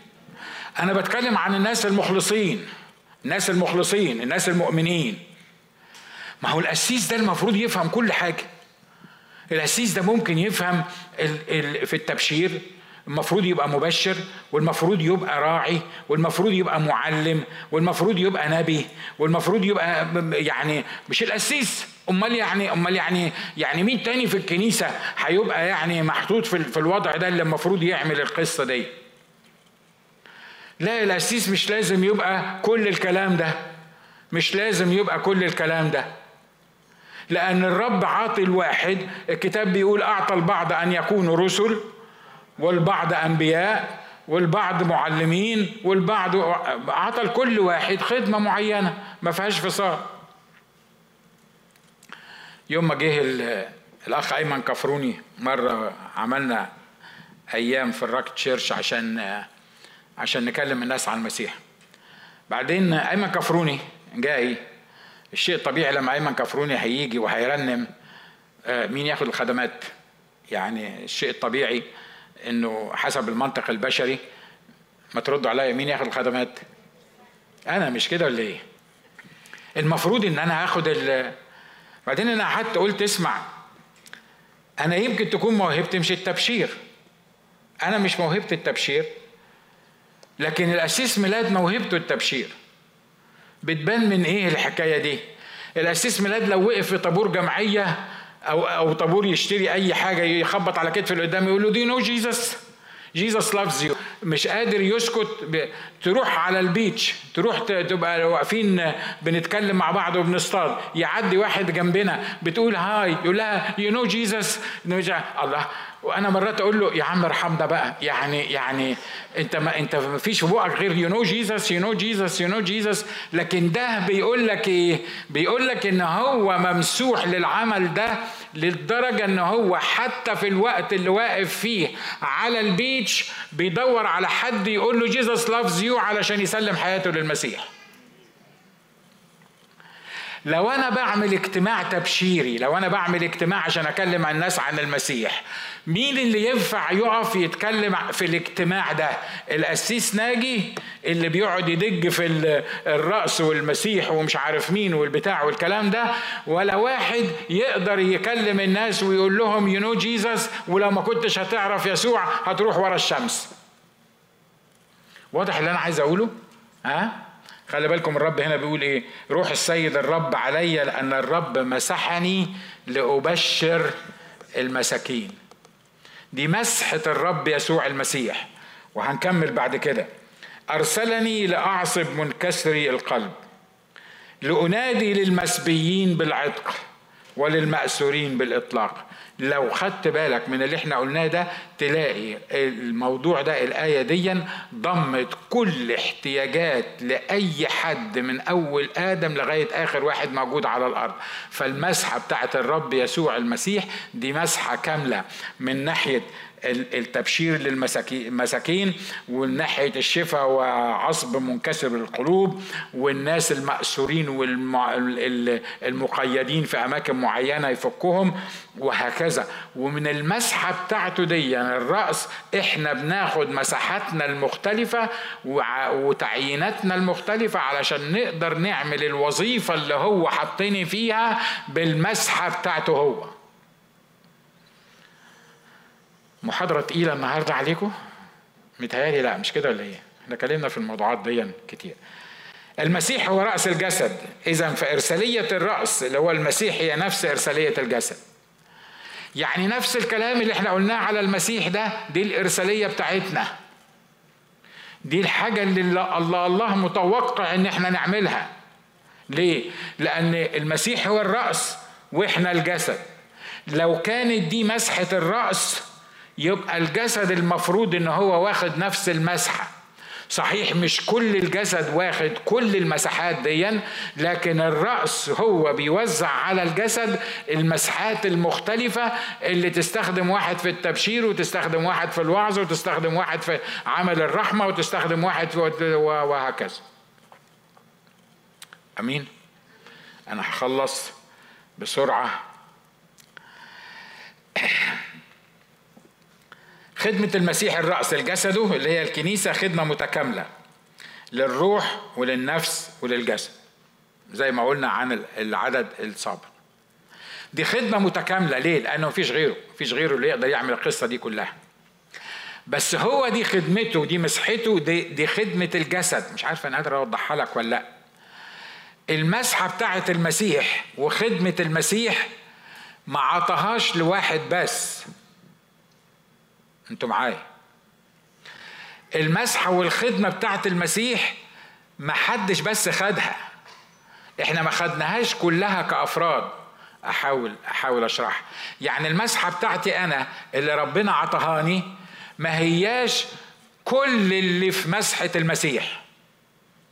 أنا بتكلم عن الناس المخلصين الناس المخلصين الناس المؤمنين. ما هو القسيس ده المفروض يفهم كل حاجة. القسيس ده ممكن يفهم في التبشير المفروض يبقى مبشر والمفروض يبقى راعي والمفروض يبقى معلم والمفروض يبقى نبي والمفروض يبقى يعني مش القسيس. أمال يعني أمال يعني يعني مين تاني في الكنيسة هيبقى يعني محطوط في الوضع ده اللي المفروض يعمل القصة دي؟ لا القسيس مش لازم يبقى كل الكلام ده. مش لازم يبقى كل الكلام ده. لأن الرب عاطي الواحد الكتاب بيقول أعطى البعض أن يكونوا رسل والبعض أنبياء والبعض معلمين والبعض عطى لكل واحد خدمة معينة ما فيهاش فصال. يوم ما جه الأخ أيمن كفروني مرة عملنا أيام في الراك تشيرش عشان عشان نكلم الناس عن المسيح. بعدين أيمن كفروني جاي. الشيء الطبيعي لما أيمن كفروني هيجي وهيرنم مين ياخد الخدمات؟ يعني الشيء الطبيعي إنه حسب المنطق البشري ما تردوا عليا مين ياخد الخدمات؟ أنا مش كده ولا إيه؟ المفروض إن أنا هاخد ال بعدين أنا قعدت قلت اسمع أنا يمكن تكون موهبتي مش التبشير. أنا مش موهبة التبشير. لكن الأسيس ميلاد موهبته التبشير. بتبان من إيه الحكاية دي؟ الأسيس ميلاد لو وقف في طابور جمعية أو أو طابور يشتري أي حاجة يخبط على كتف اللي قدامه يقول له do you know Jesus Jesus loves you مش قادر يسكت ب... تروح على ال beach تروح ت... تبقى واقفين بنتكلم مع بعض وبنصطاد. يعدي واحد جنبنا بتقول hi يقول لها you know Jesus الله. وأنا مرات أقول له يا عم ارحمنا بقى. يعني يعني انت ما انت ما فيش في بقك غير you know Jesus you know Jesus you know Jesus لكن ده بيقول لك إيه؟ بيقول لك ان هو ممسوح للعمل ده للدرجة ان هو حتى في الوقت اللي واقف فيه على ال beach بيدور على حد يقول له Jesus loves you علشان يسلم حياته للمسيح. لو أنا بعمل اجتماع تبشيري لو أنا بعمل اجتماع عشان أكلم الناس عن المسيح مين اللي ينفع يقف يتكلم في الاجتماع ده؟ القسيس ناجي اللي بيقعد يدج في الرأس والمسيح ومش عارف مين والبتاع والكلام ده ولا واحد يقدر يكلم الناس ويقول لهم you know Jesus ولو ما كنتش هتعرف يسوع هتروح ورا الشمس. واضح اللي أنا عايز أقوله؟ ها؟ خلي بالكم الرب هنا بيقول إيه؟ روح السيد الرب علي لأن الرب مسحني لأبشر المساكين. دي مسحة الرب يسوع المسيح. وهنكمل بعد كده. أرسلني لأعصب منكسري القلب. لأنادي للمسبيين بالعتق وللمأسورين بالإطلاق. لو خدت بالك من اللي إحنا قلناه ده تلاقي الموضوع ده الآية دي ضمت كل احتياجات لأي حد من أول آدم لغاية آخر واحد موجود على الأرض. فالمسحة بتاعت الرب يسوع المسيح دي مسحة كاملة من ناحية التبشير للمساكين وناحية الشفاء وعصب منكسر القلوب والناس المأسورين والمقيدين في أماكن معينة يفكهم وهكذا. ومن المسحة بتاعته دي يعني الرأس إحنا بناخد مساحاتنا المختلفة وتعييناتنا المختلفة علشان نقدر نعمل الوظيفة اللي هو حطني فيها بالمسحة بتاعته هو. محاضرة تقيلة النهاردة عليكم؟ متهيألي لا مش كده ولا إيه؟ إحنا اتكلمنا في الموضوعات دي كتير. المسيح هو رأس الجسد، إذا فإرسالية الرأس اللي هو المسيح هي نفس إرسالية الجسد. يعني نفس الكلام اللي إحنا قلناه على المسيح ده دي الإرسالية بتاعتنا. دي الحاجة اللي الله الله متوقع إن إحنا نعملها. ليه؟ لأن المسيح هو الرأس وإحنا الجسد. لو كانت دي مسحة الرأس يبقى الجسد المفروض إن هو واخد نفس المسحة. صحيح مش كل الجسد واخد كل المساحات دي لكن الرأس هو بيوزع على الجسد المساحات المختلفة اللي تستخدم واحد في التبشير وتستخدم واحد في الوعظ وتستخدم واحد في عمل الرحمة وتستخدم واحد وهكذا. أمين؟ أنا هخلص بسرعة. خدمة المسيح الرأس لجسده اللي هي الكنيسة خدمة متكاملة للروح وللنفس وللجسد زي ما قلنا عن العدد السابق. دي خدمة متكاملة. ليه؟ لأنه مفيش غيره مفيش غيره اللي يقدر يعمل القصة دي كلها. بس هو دي خدمته دي مسحته دي, دي خدمة الجسد. مش عارف أنا قادر أوضحها لك ولا لأ. المسحة بتاعة المسيح وخدمة المسيح ما عطاهاش لواحد بس. أنتوا معايا. المسحة والخدمة بتاعت المسيح ما حدش بس خدها. إحنا ما خدناهاش كلها كأفراد. احاول أحاول أشرح. يعني المسحة بتاعتي أنا اللي ربنا عطهاني ما هياش كل اللي في مسحة المسيح.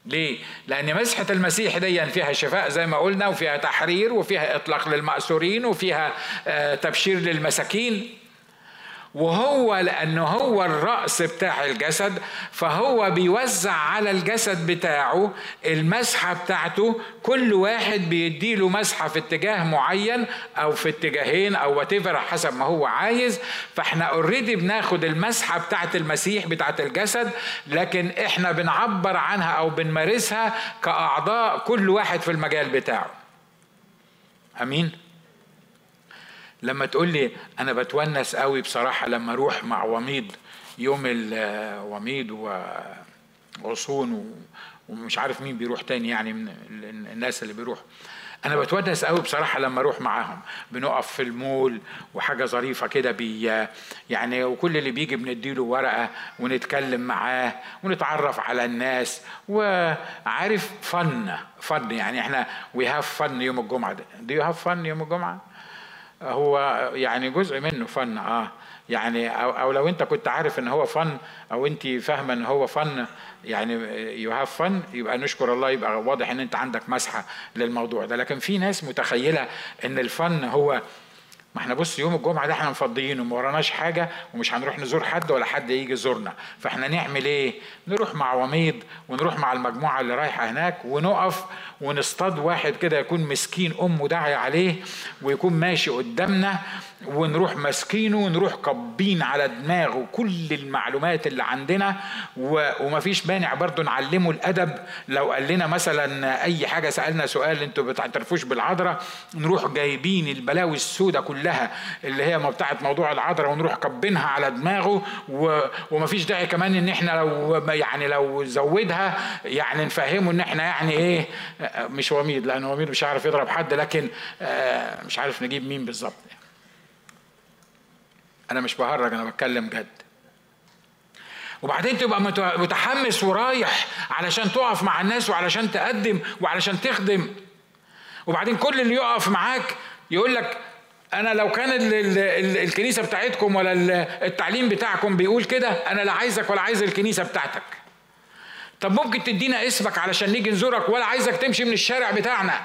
ليه؟ لأن مسحة المسيح دي فيها شفاء زي ما قلنا وفيها تحرير وفيها إطلاق للمأسورين وفيها تبشير للمساكين. وهو لأنه هو الرأس بتاع الجسد فهو بيوزع على الجسد بتاعه المسحة بتاعته. كل واحد بيديله مسحة في اتجاه معين أو في اتجاهين أو whatever حسب ما هو عايز. فإحنا already بناخد المسحة بتاعت المسيح بتاعت الجسد لكن إحنا بنعبر عنها أو بنمارسها كأعضاء كل واحد في المجال بتاعه. أمين؟ لما تقول لي أنا بتونس قوي بصراحة لما أروح مع وميض يوم الوميض وغصون ومش عارف مين بيروح تاني يعني من الناس اللي بيروحوا أنا بتونس قوي بصراحة لما أروح معاهم. بنقف في المول وحاجة ظريفة كده بي يعني وكل اللي بيجي بنديله ورقة ونتكلم معاه ونتعرف على الناس وعارف فن فن يعني إحنا we have fun يوم الجمعة ده. do you have fun يوم الجمعة؟ هو يعني جزء منه fun آه. يعني أو, أو لو أنت كنت عارف إن هو fun أو أنت فاهمة إن هو fun يعني you have fun يبقى نشكر الله يبقى واضح إن أنت عندك مسحة للموضوع ده. لكن في ناس متخيلة إن ال fun هو ما إحنا بص يوم الجمعة ده إحنا مفضيين وما وراناش حاجة ومش هنروح نزور حد ولا حد يجي يزورنا. فاحنا نعمل إيه؟ نروح مع وميض ونروح مع المجموعة اللي رايحة هناك ونقف ونصطاد واحد كده يكون مسكين امه داعي عليه ويكون ماشي قدامنا ونروح ماسكينه ونروح قابين على دماغه كل المعلومات اللي عندنا ومفيش مانع برضه نعلمه الأدب. لو قال لنا مثلا أي حاجة سألنا سؤال أنتوا بتعترفوش بالعذراء نروح جايبين البلاوي السوداء كلها اللي هي بتاعت موضوع العذراء ونروح قابينها على دماغه ومفيش داعي كمان إن إحنا لو يعني لو زودها يعني نفهمه إن إحنا يعني إيه مش وميد لأن وميد مش عارف يضرب حد لكن آه، مش عارف نجيب مين بالظبط. أنا مش بهرج أنا بتكلم جد. وبعدين تبقى متحمس ورايح علشان تقف مع الناس وعلشان تقدم وعلشان تخدم. وبعدين كل اللي يقف معاك يقول لك أنا لو كان ال ال ال الكنيسة بتاعتكم ولا التعليم بتاعكم بيقول كده أنا لا عايزك ولا عايز الكنيسة بتاعتك. طب ممكن تدينا اسمك علشان نيجي نزورك ولا عايزك تمشي من الشارع بتاعنا؟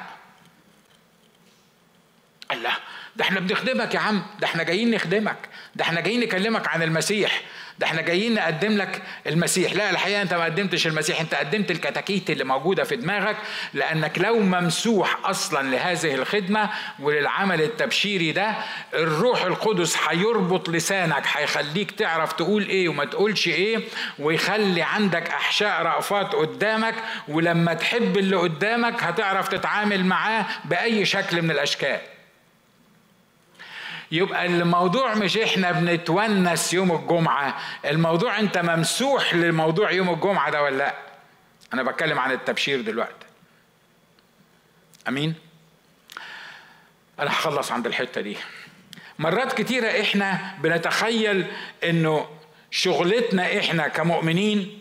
الله ده إحنا بنخدمك يا عم ده إحنا جايين نخدمك ده إحنا جايين نكلمك عن المسيح. ده إحنا جايين نقدم لك المسيح. لا الحقيقة انت ما قدمتش المسيح انت قدمت الكتاكيت اللي موجودة في دماغك لأنك لو ممسوح أصلا لهذه الخدمة وللعمل التبشيري ده الروح القدس هيربط لسانك هيخليك تعرف تقول إيه وما تقولش إيه ويخلي عندك أحشاء رأفات قدامك ولما تحب اللي قدامك هتعرف تتعامل معاه بأي شكل من الأشكال. يبقى الموضوع مش إحنا بنتونس يوم الجمعة. الموضوع أنت ممسوح للموضوع يوم الجمعة ده ولا لأ؟ أنا بتكلم عن التبشير دلوقتي. أمين؟ أنا هخلص عند الحتة دي. مرات كتيرة إحنا بنتخيل إنه شغلتنا إحنا كمؤمنين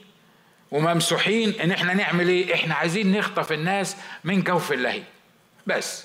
وممسوحين إن إحنا نعمل إيه؟ إحنا عايزين نخطف الناس من جوف اللهي بس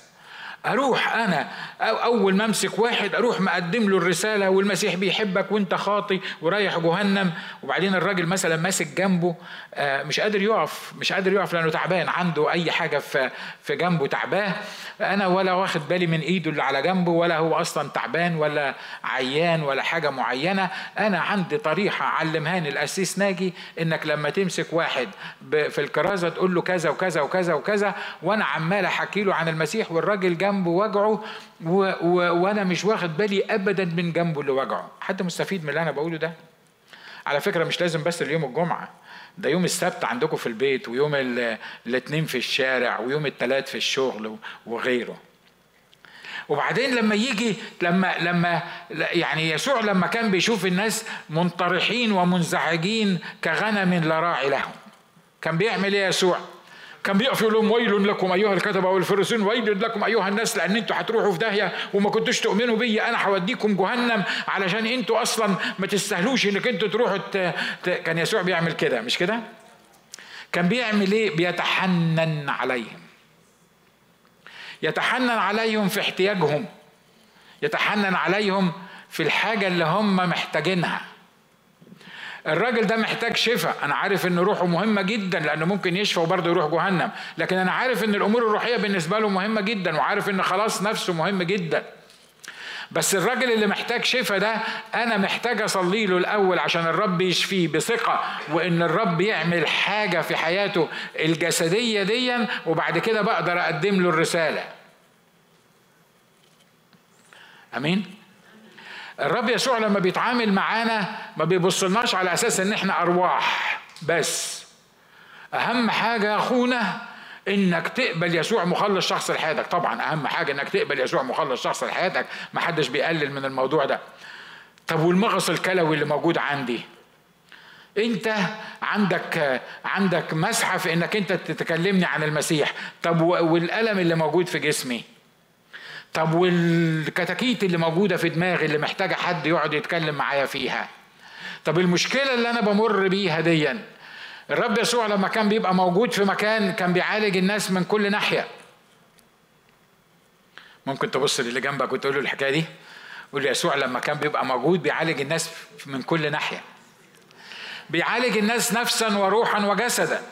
أروح أنا أو أول ما أمسك واحد أروح مقدم له الرسالة والمسيح بيحبك وأنت خاطي ورايح جهنم. وبعدين الراجل مثلا ماسك جنبه آه، مش قادر يقف مش قادر يقف لأنه تعبان عنده أي حاجة في في جنبه تعباه. أنا ولا واخد بالي من إيده اللي على جنبه ولا هو أصلا تعبان ولا عيان ولا حاجة معينة. أنا عندي طريقة علمهاني الاسيس ناجي إنك لما تمسك واحد في الكرازة تقول له كذا وكذا وكذا وكذا وأنا عمال أحكي له عن المسيح والراجل جنبه وجعه و... و... وأنا مش واخد بالي ابدا من جنبه اللي وجعه. حد مستفيد من اللي أنا بقوله ده؟ على فكرة مش لازم بس اليوم الجمعة. ده يوم السبت عندكم في البيت ويوم الاثنين في الشارع ويوم الثلاث في الشغل وغيره. وبعدين لما يجي لما لما يعني يسوع لما كان بيشوف الناس منطرحين ومنزعجين كغنم لا راعي لهم. كان بيعمل إيه يسوع؟ كان بيقف يقول لهم ويل لكم أيها الكتبة والفرسون ويل لكم أيها الناس لأن أنتوا هتروحوا في داهية وما كنتوش تؤمنوا بي أنا هوديكم جهنم علشان أنتوا أصلا ما تستاهلوش إنك أنتوا تروحوا كان يسوع بيعمل كده مش كده؟ كان بيعمل إيه؟ بيتحنن عليهم يتحنن عليهم في احتياجهم يتحنن عليهم في الحاجة اللي هم محتاجينها الراجل ده محتاج شفاء. أنا عارف إن روحه مهمة جدا لأنه ممكن يشفى وبرضه يروح جهنم. لكن أنا عارف إن الأمور الروحية بالنسبة له مهمة جدا وعارف إن خلاص نفسه مهم جدا. بس الراجل اللي محتاج شفاء ده أنا محتاج أصلي له الأول عشان الرب يشفيه بثقة وإن الرب يعمل حاجة في حياته الجسدية ديا وبعد كده بقدر أقدم له الرسالة. أمين؟ الرب يسوع لما بيتعامل معانا ما بيبصلناش على أساس إن إحنا أرواح. بس أهم حاجة يا أخونا إنك تقبل يسوع مخلص شخص لحياتك. طبعا أهم حاجة إنك تقبل يسوع مخلص شخص لحياتك. ما حدش بيقلل من الموضوع ده. طب والمغص الكلوي اللي موجود عندي؟ أنت عندك عندك مسحة في إنك أنت تتكلمني عن المسيح. طب والألم اللي موجود في جسمي؟ طب والكتاكيت اللي موجودة في دماغي اللي محتاجة حد يقعد يتكلم معايا فيها؟ طب المشكلة اللي أنا بمر بيها ديا الرب يسوع لما كان بيبقى موجود في مكان كان بيعالج الناس من كل ناحية. ممكن تبص للي جنبك وتقول له الحكاية دي؟ قول يسوع لما كان بيبقى موجود بيعالج الناس من كل ناحية. بيعالج الناس نفسا وروحا وجسدا.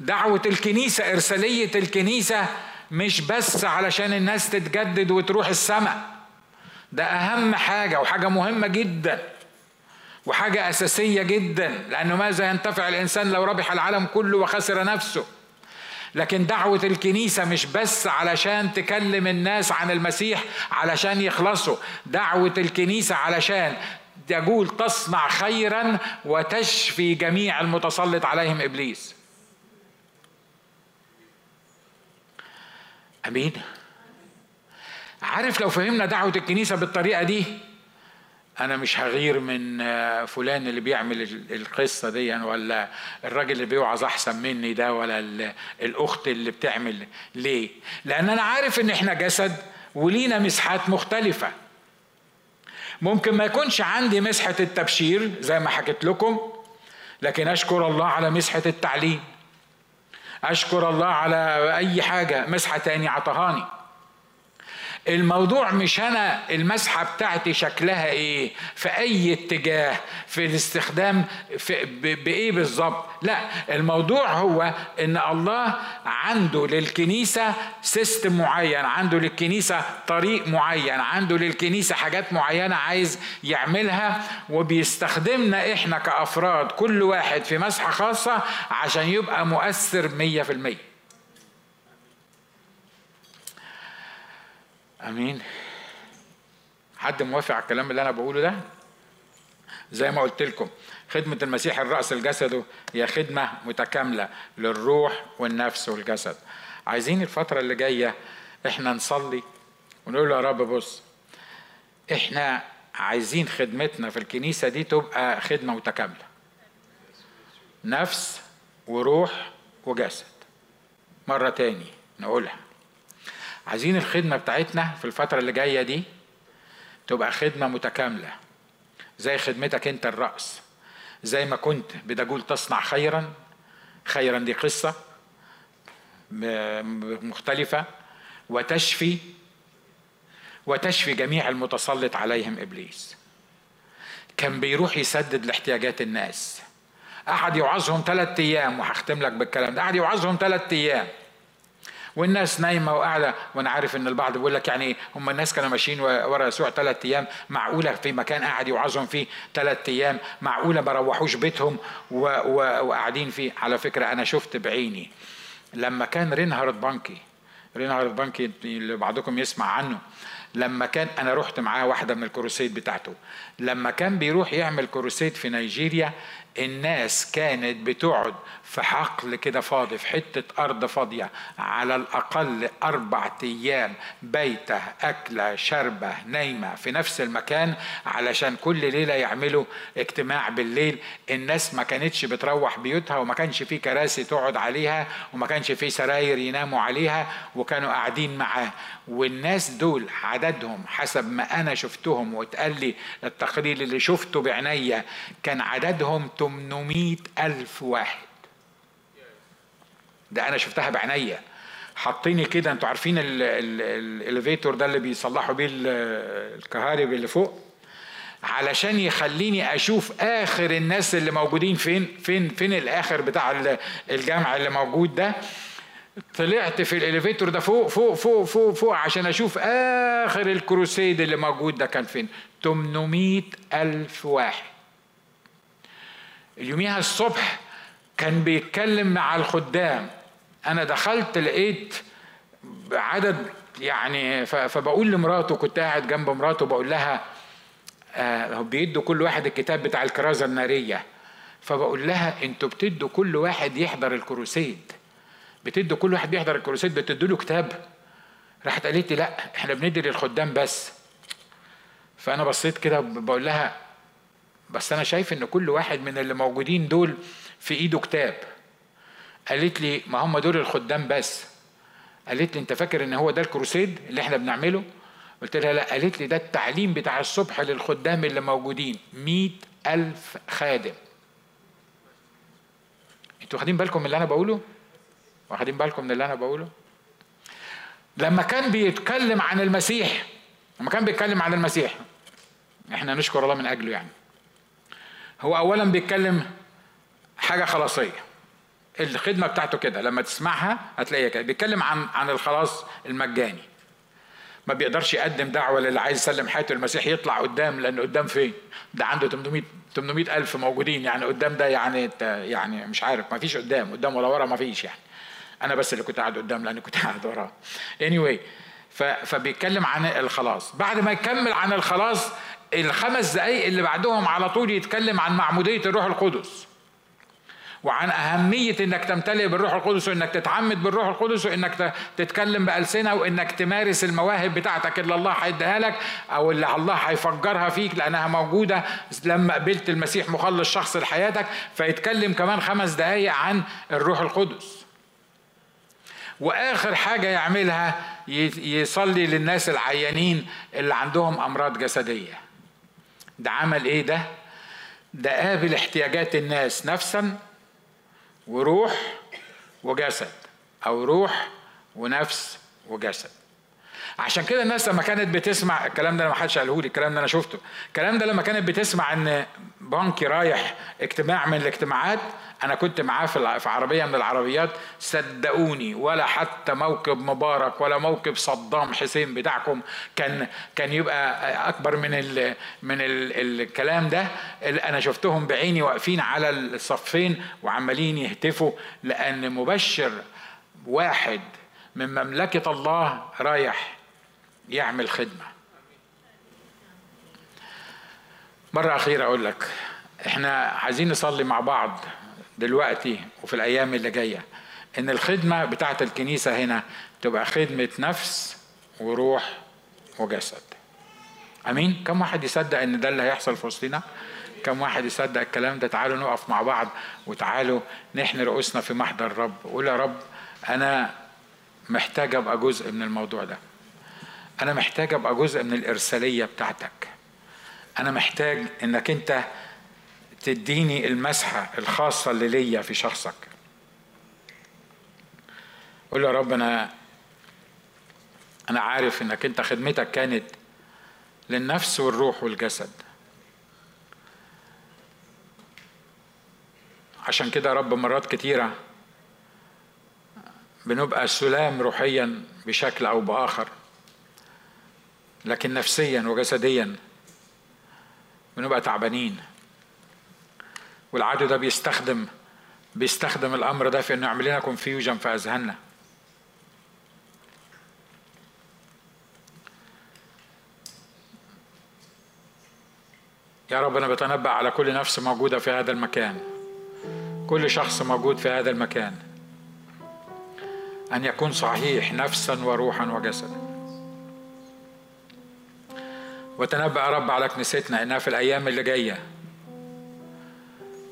دعوة الكنيسة إرسالية الكنيسة مش بس علشان الناس تتجدد وتروح السماء. ده أهم حاجة وحاجة مهمة جدا وحاجة أساسية جدا لأنه ماذا ينتفع الإنسان لو ربح العالم كله وخسر نفسه؟ لكن دعوة الكنيسة مش بس علشان تكلم الناس عن المسيح علشان يخلصوا. دعوة الكنيسة علشان يقول تصنع خيرا وتشفي جميع المتسلط عليهم إبليس. أمين. عارف لو فهمنا دعوة الكنيسة بالطريقة دي أنا مش هغير من آه، فلان اللي بيعمل القصة دي ولا الراجل اللي بيوعظ أحسن مني ده ولا الأخت اللي بتعمل. ليه؟ لأن أنا عارف إن إحنا جسد ولينا مسحات مختلفة. ممكن ما يكونش عندي مسحة التبشير زي ما حكيت لكم لكن أشكر الله على مسحة التعليم. أشكر الله على أي حاجة مسحة تاني عطهاني. الموضوع مش أنا المسحة بتاعتي شكلها إيه؟ في أي اتجاه؟ في الاستخدام؟ في بإيه بالظبط؟ لا الموضوع هو إن الله عنده للكنيسة سيستم معين عنده للكنيسة طريق معين عنده للكنيسة حاجات معينة عايز يعملها وبيستخدمنا إحنا كأفراد كل واحد في مسحة خاصة عشان يبقى مؤثر 100% آمين. حد موافق على الكلام اللي أنا بقوله ده؟ زي ما قلت لكم خدمة المسيح الرأس الجسد هي خدمة متكاملة للروح والنفس والجسد. عايزين الفترة اللي جاية إحنا نصلي ونقول يا رب بص إحنا عايزين خدمتنا في الكنيسة دي تبقى خدمة متكاملة. نفس وروح وجسد. مرة تاني نقولها. عايزين الخدمة بتاعتنا في الفترة اللي جاية دي تبقى خدمة متكاملة زي خدمتك انت الرأس زي ما كنت بدجول تصنع خيرا خيرا دي قصة مختلفة وتشفي وتشفي جميع المتسلط عليهم إبليس. كان بيروح يسدد لاحتياجات الناس. قعد يوعظهم ثلاثة أيام وهختم لك بالكلام ده. قعد يوعظهم ثلاثة أيام. والناس نايمة وقاعدة. وأنا عارف إن البعض بيقول لك يعني هم الناس كانوا ماشيين ورا يسوع ثلاث أيام معقولة في مكان قاعد يوعظهم فيه ثلاث أيام؟ معقولة ما روحوش بيتهم وقاعدين فيه؟ على فكرة أنا شفت بعيني. لما كان رينهارد بونكي رينهارد بونكي اللي بعضكم يسمع عنه لما كان أنا رحت معاه واحدة من ال crusade بتاعته. لما كان بيروح يعمل كروسيد في نيجيريا الناس كانت بتقعد في حقل كده فاضي في حتة أرض فاضية على الأقل أربع أيام بيتة أكلة شربة نايمة في نفس المكان علشان كل ليلة يعملوا اجتماع بالليل. الناس ما كانتش بتروح بيوتها وما كانش في كراسي تقعد عليها وما كانش في سراير يناموا عليها وكانوا قاعدين معاه والناس دول عددهم حسب ما أنا شفتهم واتقال لي التقرير اللي شفته بعينيا كان عددهم 800 ألف واحد. ده أنا شفتها بعينيا حاطيني كده أنتوا عارفين الاليفيتور ده اللي بيصلحوا بيه الكهارب اللي فوق؟ علشان يخليني أشوف آخر الناس اللي موجودين فين فين فين الآخر بتاع الجامع اللي موجود ده. طلعت في الإليفيتور ده فوق فوق فوق فوق فوق عشان أشوف آخر الكروسيد اللي موجود ده كان فين. 800 ألف واحد. اليوميها الصبح كان بيتكلم مع الخدام. أنا دخلت لقيت عدد يعني فبقول لمراته كنت قاعد جنب مراته بقول لها آه بيدوا كل واحد الكتاب بتاع الكرازة النارية. فبقول لها أنتوا بتدوا كل واحد يحضر الكروسيد. بتدوا كل واحد بيحضر الكروسيد بتدوا له كتاب. راحت قالت لي لا إحنا بندي للخدام بس. فأنا بصيت كده بقول لها بس أنا شايف إن كل واحد من اللي موجودين دول في إيده كتاب. قالت لي ما هم دول الخدام بس. قالت لي أنت فاكر إن هو ده الكروسيد اللي إحنا بنعمله؟ قلت لها لا. قالت لي ده التعليم بتاع الصبح للخدام اللي موجودين. مئة ألف خادم. أنتوا واخدين بالكم من اللي أنا بقوله؟ واخدين بالكم من اللي أنا بقوله؟ لما كان بيتكلم عن المسيح لما كان بيتكلم عن المسيح إحنا نشكر الله من أجله يعني. هو اولا بيتكلم حاجة خلاصية. الخدمة بتاعته كده لما تسمعها هتلاقيها كده. بيتكلم عن عن الخلاص المجاني. ما بيقدرش يقدم دعوة للي عايز يسلم حياته. المسيح يطلع قدام لأن قدام فين؟ ده عنده 800 800 ألف موجودين يعني. قدام ده يعني يعني مش عارف ما فيش قدام. قدام ولا ورا ما فيش يعني. أنا بس اللي كنت قاعد قدام لأني كنت قاعد وراه. Anyway فبيتكلم عن الخلاص. بعد ما يكمل عن الخلاص الخمس دقايق اللي بعدهم على طول يتكلم عن معمودية الروح القدس. وعن أهمية إنك تمتلئ بالروح القدس وإنك تتعمد بالروح القدس وإنك تتكلم بألسنة وإنك تمارس المواهب بتاعتك اللي الله هيديها لك أو اللي الله هيفجرها فيك لأنها موجودة لما قبلت المسيح مخلص شخص لحياتك. فيتكلم كمان خمس دقايق عن الروح القدس. وآخر حاجة يعملها يصلي للناس العيانين اللي عندهم أمراض جسدية. ده عمل إيه ده؟ ده قابل احتياجات الناس نفسا وروح وجسد أو روح ونفس وجسد. عشان كده الناس لما كانت بتسمع الكلام ده ما حدش قاله لي الكلام ده أنا شفته. الكلام ده لما كانت بتسمع إن بنكي رايح اجتماع من الاجتماعات أنا كنت معاه في عربية من العربيات صدقوني ولا حتى موكب مبارك ولا موكب صدام حسين بتاعكم كان كان يبقى أكبر من ال من ال الكلام ده. أنا شفتهم بعيني واقفين على الصفين وعمالين يهتفوا لأن مبشر واحد من مملكة الله رايح يعمل خدمة مرة أخيرة أقول لك إحنا عايزين نصلي مع بعض دلوقتي وفي الأيام اللي جاية إن الخدمة بتاعة الكنيسة هنا تبقى خدمة نفس وروح وجسد أمين؟ كم واحد يصدق إن ده اللي هيحصل في وسطنا؟ كم واحد يصدق الكلام ده؟ تعالوا نقف مع بعض وتعالوا نحن رؤوسنا في محضر الرب قول يا رب أنا محتاج أبقى جزء من الموضوع ده أنا محتاج أبقى جزء من الإرسالية بتاعتك. أنا محتاج إنك أنت تديني المسحة الخاصة اللي ليا في شخصك. قول يا رب أنا أنا عارف إنك أنت خدمتك كانت للنفس والروح والجسد. عشان كده يا رب مرات كتيرة بنبقى سلام روحيا بشكل أو بآخر. لكن نفسيا وجسديا بنبقى تعبانين. والعدو ده بيستخدم بيستخدم الأمر ده في إنه يعمل لنا كونفيوجن في أذهاننا. يا رب أنا بتنبأ على كل نفس موجودة في هذا المكان. كل شخص موجود في هذا المكان. أن يكون صحيح نفسا وروحا وجسدا. وتنبأ رب على كنيستنا إنها في الأيام اللي جاية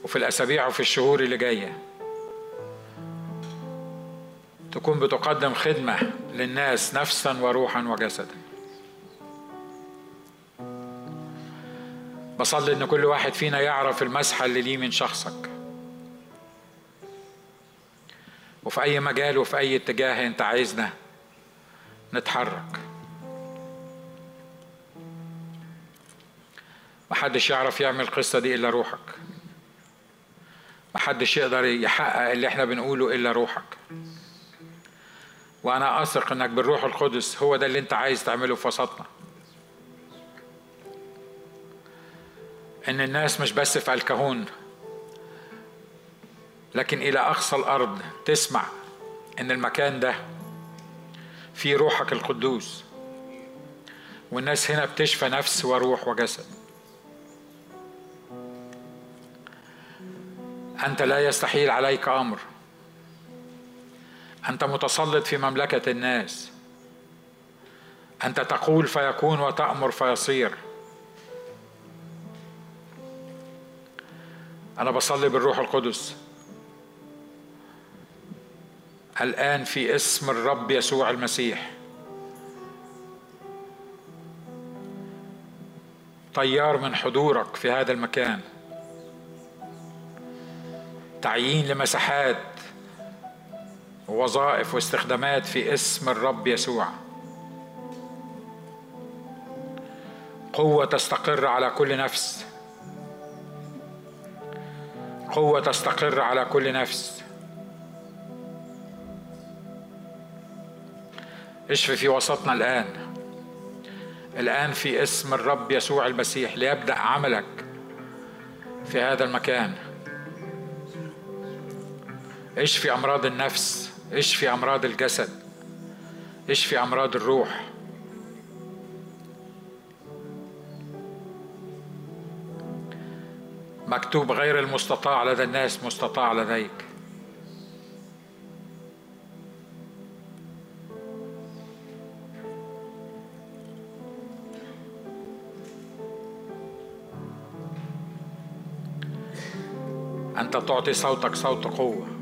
وفي الأسابيع وفي الشهور اللي جاية تكون بتقدم خدمة للناس نفسا وروحا وجسدا. بصلي إن كل واحد فينا يعرف المسحه اللي ليه من شخصك. وفي أي مجال وفي أي اتجاه أنت عايزنا نتحرك. محدش يعرف يعمل القصة دي إلا روحك. محدش يقدر يحقق اللي إحنا بنقوله إلا روحك. وأنا أثق إنك بالروح القدس هو ده اللي أنت عايز تعمله في وسطنا. إن الناس مش بس في الكهون لكن إلى أقصى الأرض تسمع إن المكان ده فيه روحك القدوس. والناس هنا بتشفى نفس وروح وجسد. أنت لا يستحيل عليك أمر. أنت متسلط في مملكة الناس. أنت تقول فيكون وتأمر فيصير. أنا بصلي بالروح القدس. الآن في اسم الرب يسوع المسيح. طيار من حضورك في هذا المكان. تعيين لمساحات ووظائف واستخدامات في اسم الرب يسوع. قوة تستقر على كل نفس. قوة تستقر على كل نفس. اشفي في وسطنا الآن. الآن في اسم الرب يسوع المسيح ليبدأ عملك في هذا المكان. اشفي أمراض النفس؟ اشفي أمراض الجسد؟ اشفي أمراض الروح؟ مكتوب غير المستطاع لدى الناس مستطاع لديك. أنت تعطي صوتك صوت قوة.